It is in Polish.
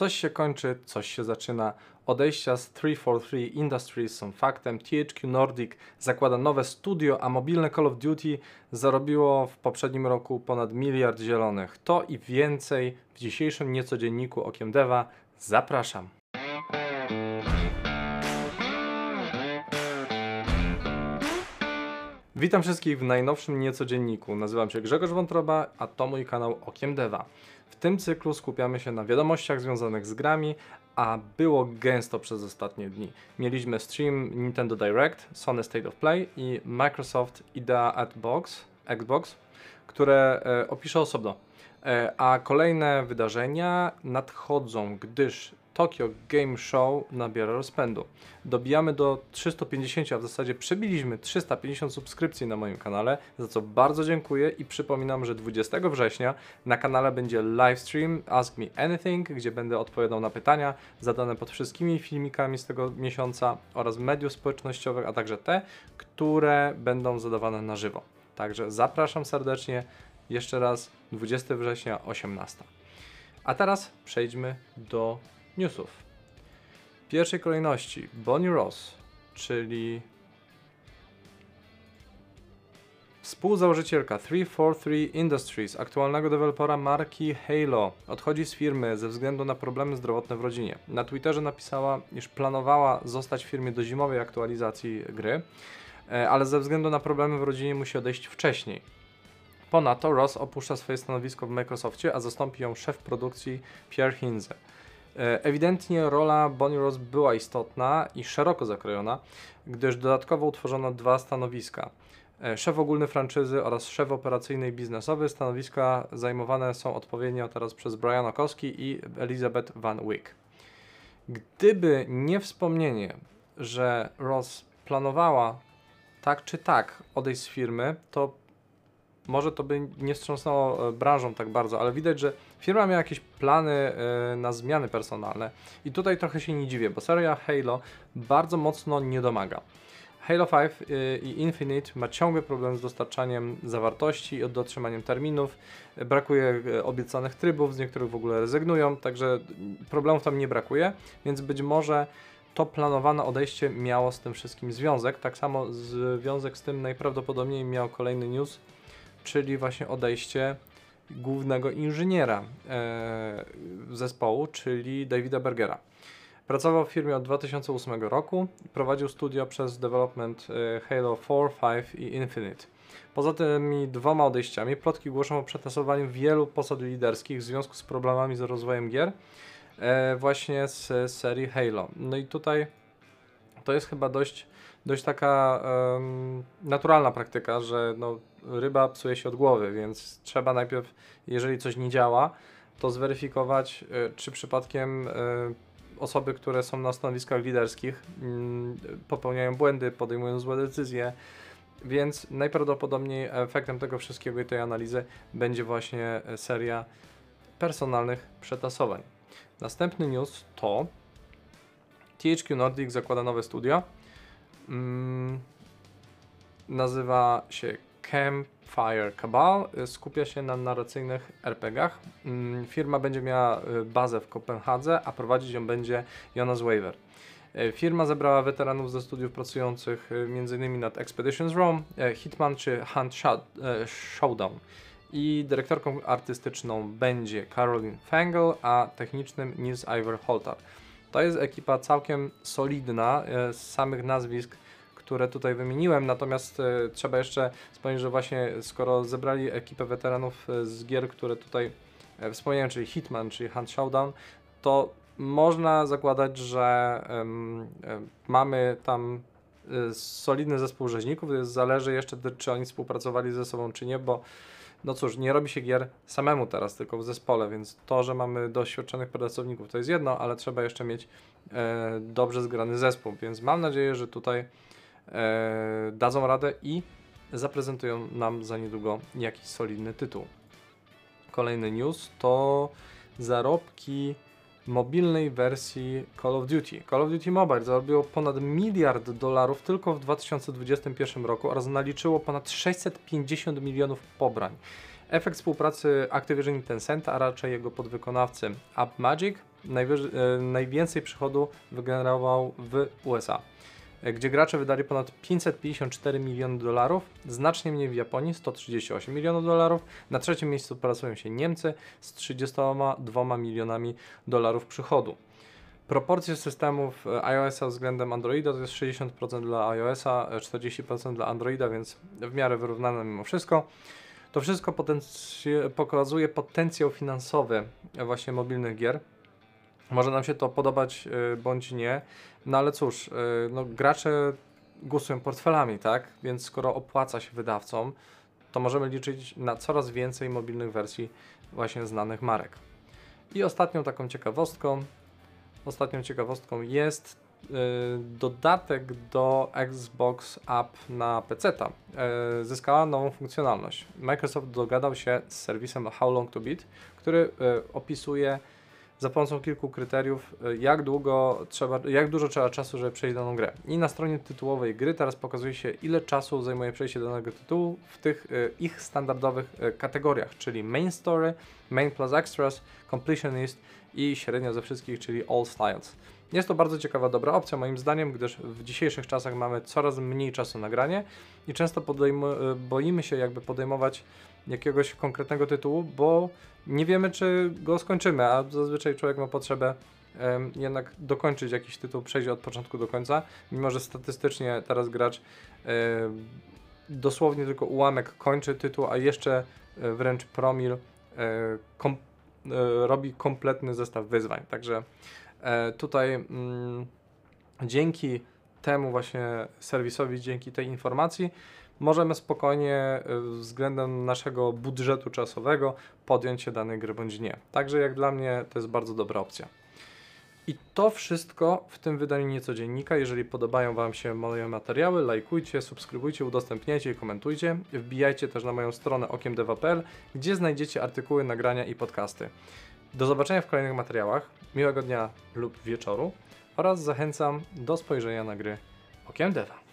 Coś się kończy, coś się zaczyna. Odejścia z 343 Industries są faktem. THQ Nordic zakłada nowe studio, a mobilne Call of Duty zarobiło w poprzednim roku ponad miliard zielonych. To i więcej w dzisiejszym niecodzienniku Okiem Deva. Zapraszam. Witam wszystkich w najnowszym niecodzienniku. Nazywam się Grzegorz Wątroba, a to mój kanał Okiem Deva. W tym cyklu skupiamy się na wiadomościach związanych z grami, a było gęsto przez ostatnie dni. Mieliśmy stream Nintendo Direct, Sony State of Play i Microsoft Idea at Box, Xbox, które e, opiszę osobno. E, a kolejne wydarzenia nadchodzą, gdyż Tokyo Game Show nabiera rozpędu. Dobijamy do 350, a w zasadzie przebiliśmy 350 subskrypcji na moim kanale, za co bardzo dziękuję i przypominam, że 20 września na kanale będzie livestream Ask Me Anything, gdzie będę odpowiadał na pytania zadane pod wszystkimi filmikami z tego miesiąca oraz mediów społecznościowych, a także te, które będą zadawane na żywo. Także zapraszam serdecznie jeszcze raz 20 września 18. A teraz przejdźmy do newsów. W pierwszej kolejności Bonnie Ross, czyli współzałożycielka 343 Industries, aktualnego dewelopera marki Halo, odchodzi z firmy ze względu na problemy zdrowotne w rodzinie. Na Twitterze napisała, iż planowała zostać w firmie do zimowej aktualizacji gry, e, ale ze względu na problemy w rodzinie musi odejść wcześniej. Ponadto Ross opuszcza swoje stanowisko w Microsoftie, a zastąpi ją szef produkcji Pierre Hinze. E, ewidentnie rola Bonnie Ross była istotna i szeroko zakrojona, gdyż dodatkowo utworzono dwa stanowiska. E, szef ogólny franczyzy oraz szef operacyjny i biznesowy. Stanowiska zajmowane są odpowiednio teraz przez Brian Okowski i Elizabeth Van Wyck. Gdyby nie wspomnienie, że Ross planowała tak czy tak odejść z firmy, to może to by nie wstrząsnęło e, branżą tak bardzo, ale widać, że firma miała jakieś plany e, na zmiany personalne i tutaj trochę się nie dziwię, bo seria Halo bardzo mocno nie domaga. Halo 5 e, i Infinite ma ciągły problem z dostarczaniem zawartości i dotrzymaniem terminów. Brakuje obiecanych trybów, z niektórych w ogóle rezygnują, także problemów tam nie brakuje, więc być może to planowane odejście miało z tym wszystkim związek. Tak samo związek z tym najprawdopodobniej miał kolejny news, czyli właśnie odejście głównego inżyniera e, zespołu, czyli Davida Bergera. Pracował w firmie od 2008 roku prowadził studio przez development e, Halo 4, 5 i Infinite. Poza tymi dwoma odejściami plotki głoszą o przetasowaniu wielu posad liderskich w związku z problemami z rozwojem gier e, właśnie z serii Halo. No i tutaj to jest chyba dość, dość taka um, naturalna praktyka, że no, ryba psuje się od głowy, więc trzeba najpierw, jeżeli coś nie działa, to zweryfikować, y, czy przypadkiem y, osoby, które są na stanowiskach liderskich, mm, popełniają błędy, podejmują złe decyzje. Więc najprawdopodobniej efektem tego wszystkiego i tej analizy będzie właśnie seria personalnych przetasowań. Następny news to THQ Nordic zakłada nowe studio. Mm, nazywa się Campfire Cabal y, skupia się na narracyjnych RPGach. Mm, firma będzie miała y, bazę w Kopenhadze, a prowadzić ją będzie Jonas Waver. Y, firma zebrała weteranów ze studiów pracujących m.in. nad Expeditions Rome, Hitman czy Hunt Showdown. I dyrektorką artystyczną będzie Caroline Fangle, a technicznym Nils Iver Holtar. To jest ekipa całkiem solidna z samych nazwisk które tutaj wymieniłem, natomiast e, trzeba jeszcze wspomnieć, że właśnie skoro zebrali ekipę weteranów e, z gier, które tutaj e, wspomniałem, czyli Hitman, czyli Hunt Showdown, to można zakładać, że mamy tam solidny zespół rzeźników, zależy jeszcze, czy oni współpracowali ze sobą, czy nie, bo no cóż, nie robi się gier samemu teraz, tylko w zespole, więc to, że mamy doświadczonych pracowników to jest jedno, ale trzeba jeszcze mieć e, dobrze zgrany zespół, więc mam nadzieję, że tutaj e, dadzą radę i zaprezentują nam za niedługo jakiś solidny tytuł. Kolejny news to zarobki mobilnej wersji Call of Duty. Call of Duty Mobile zarobiło ponad miliard dolarów tylko w 2021 roku oraz naliczyło ponad 650 milionów pobrań. Efekt współpracy Activision i Tencent, a raczej jego podwykonawcy AppMagic e, najwięcej przychodu wygenerował w USA, gdzie gracze wydali ponad 554 miliony dolarów, znacznie mniej w Japonii 138 milionów dolarów. Na trzecim miejscu plasują się Niemcy z 32 milionami dolarów przychodu. Proporcje systemów e, iOS-a względem Androida to jest 60% dla iOS-a, e, 40% dla Androida, więc w miarę wyrównane mimo wszystko. To wszystko potencje- pokazuje potencjał finansowy e, właśnie mobilnych gier. Może nam się to podobać e, bądź nie, no ale cóż, e, no, gracze głosują portfelami, tak? Więc skoro opłaca się wydawcom, to możemy liczyć na coraz więcej mobilnych wersji właśnie znanych marek. I ostatnią taką ciekawostką, ostatnią ciekawostką jest y, dodatek do Xbox App na PC. Y, zyskała nową funkcjonalność. Microsoft dogadał się z serwisem How Long to Beat, który y, opisuje za pomocą kilku kryteriów, y, jak długo trzeba, jak dużo trzeba czasu, żeby przejść daną grę. I na stronie tytułowej gry teraz pokazuje się, ile czasu zajmuje przejście danego tytułu w tych y, ich standardowych y, kategoriach, czyli Main Story, Main Plus Extras, Completionist i średnio ze wszystkich, czyli All Styles. Jest to bardzo ciekawa, dobra opcja moim zdaniem, gdyż w dzisiejszych czasach mamy coraz mniej czasu na granie i często y, boimy się jakby podejmować jakiegoś konkretnego tytułu, bo nie wiemy, czy go skończymy, a zazwyczaj człowiek ma potrzebę jednak dokończyć jakiś tytuł, przejść od początku do końca, mimo że statystycznie teraz gracz dosłownie tylko ułamek kończy tytuł, a jeszcze e, wręcz promil e, kom, e, robi kompletny zestaw wyzwań. Także e, tutaj mm, dzięki temu właśnie serwisowi, dzięki tej informacji możemy spokojnie e, względem naszego budżetu czasowego podjąć się danej gry bądź nie. Także jak dla mnie to jest bardzo dobra opcja. I to wszystko w tym wydaniu niecodziennika. Jeżeli podobają Wam się moje materiały, lajkujcie, subskrybujcie, udostępniajcie i komentujcie. Wbijajcie też na moją stronę okiemdeva.pl, gdzie znajdziecie artykuły, nagrania i podcasty. Do zobaczenia w kolejnych materiałach. Miłego dnia lub wieczoru oraz zachęcam do spojrzenia na gry Okiem Deva.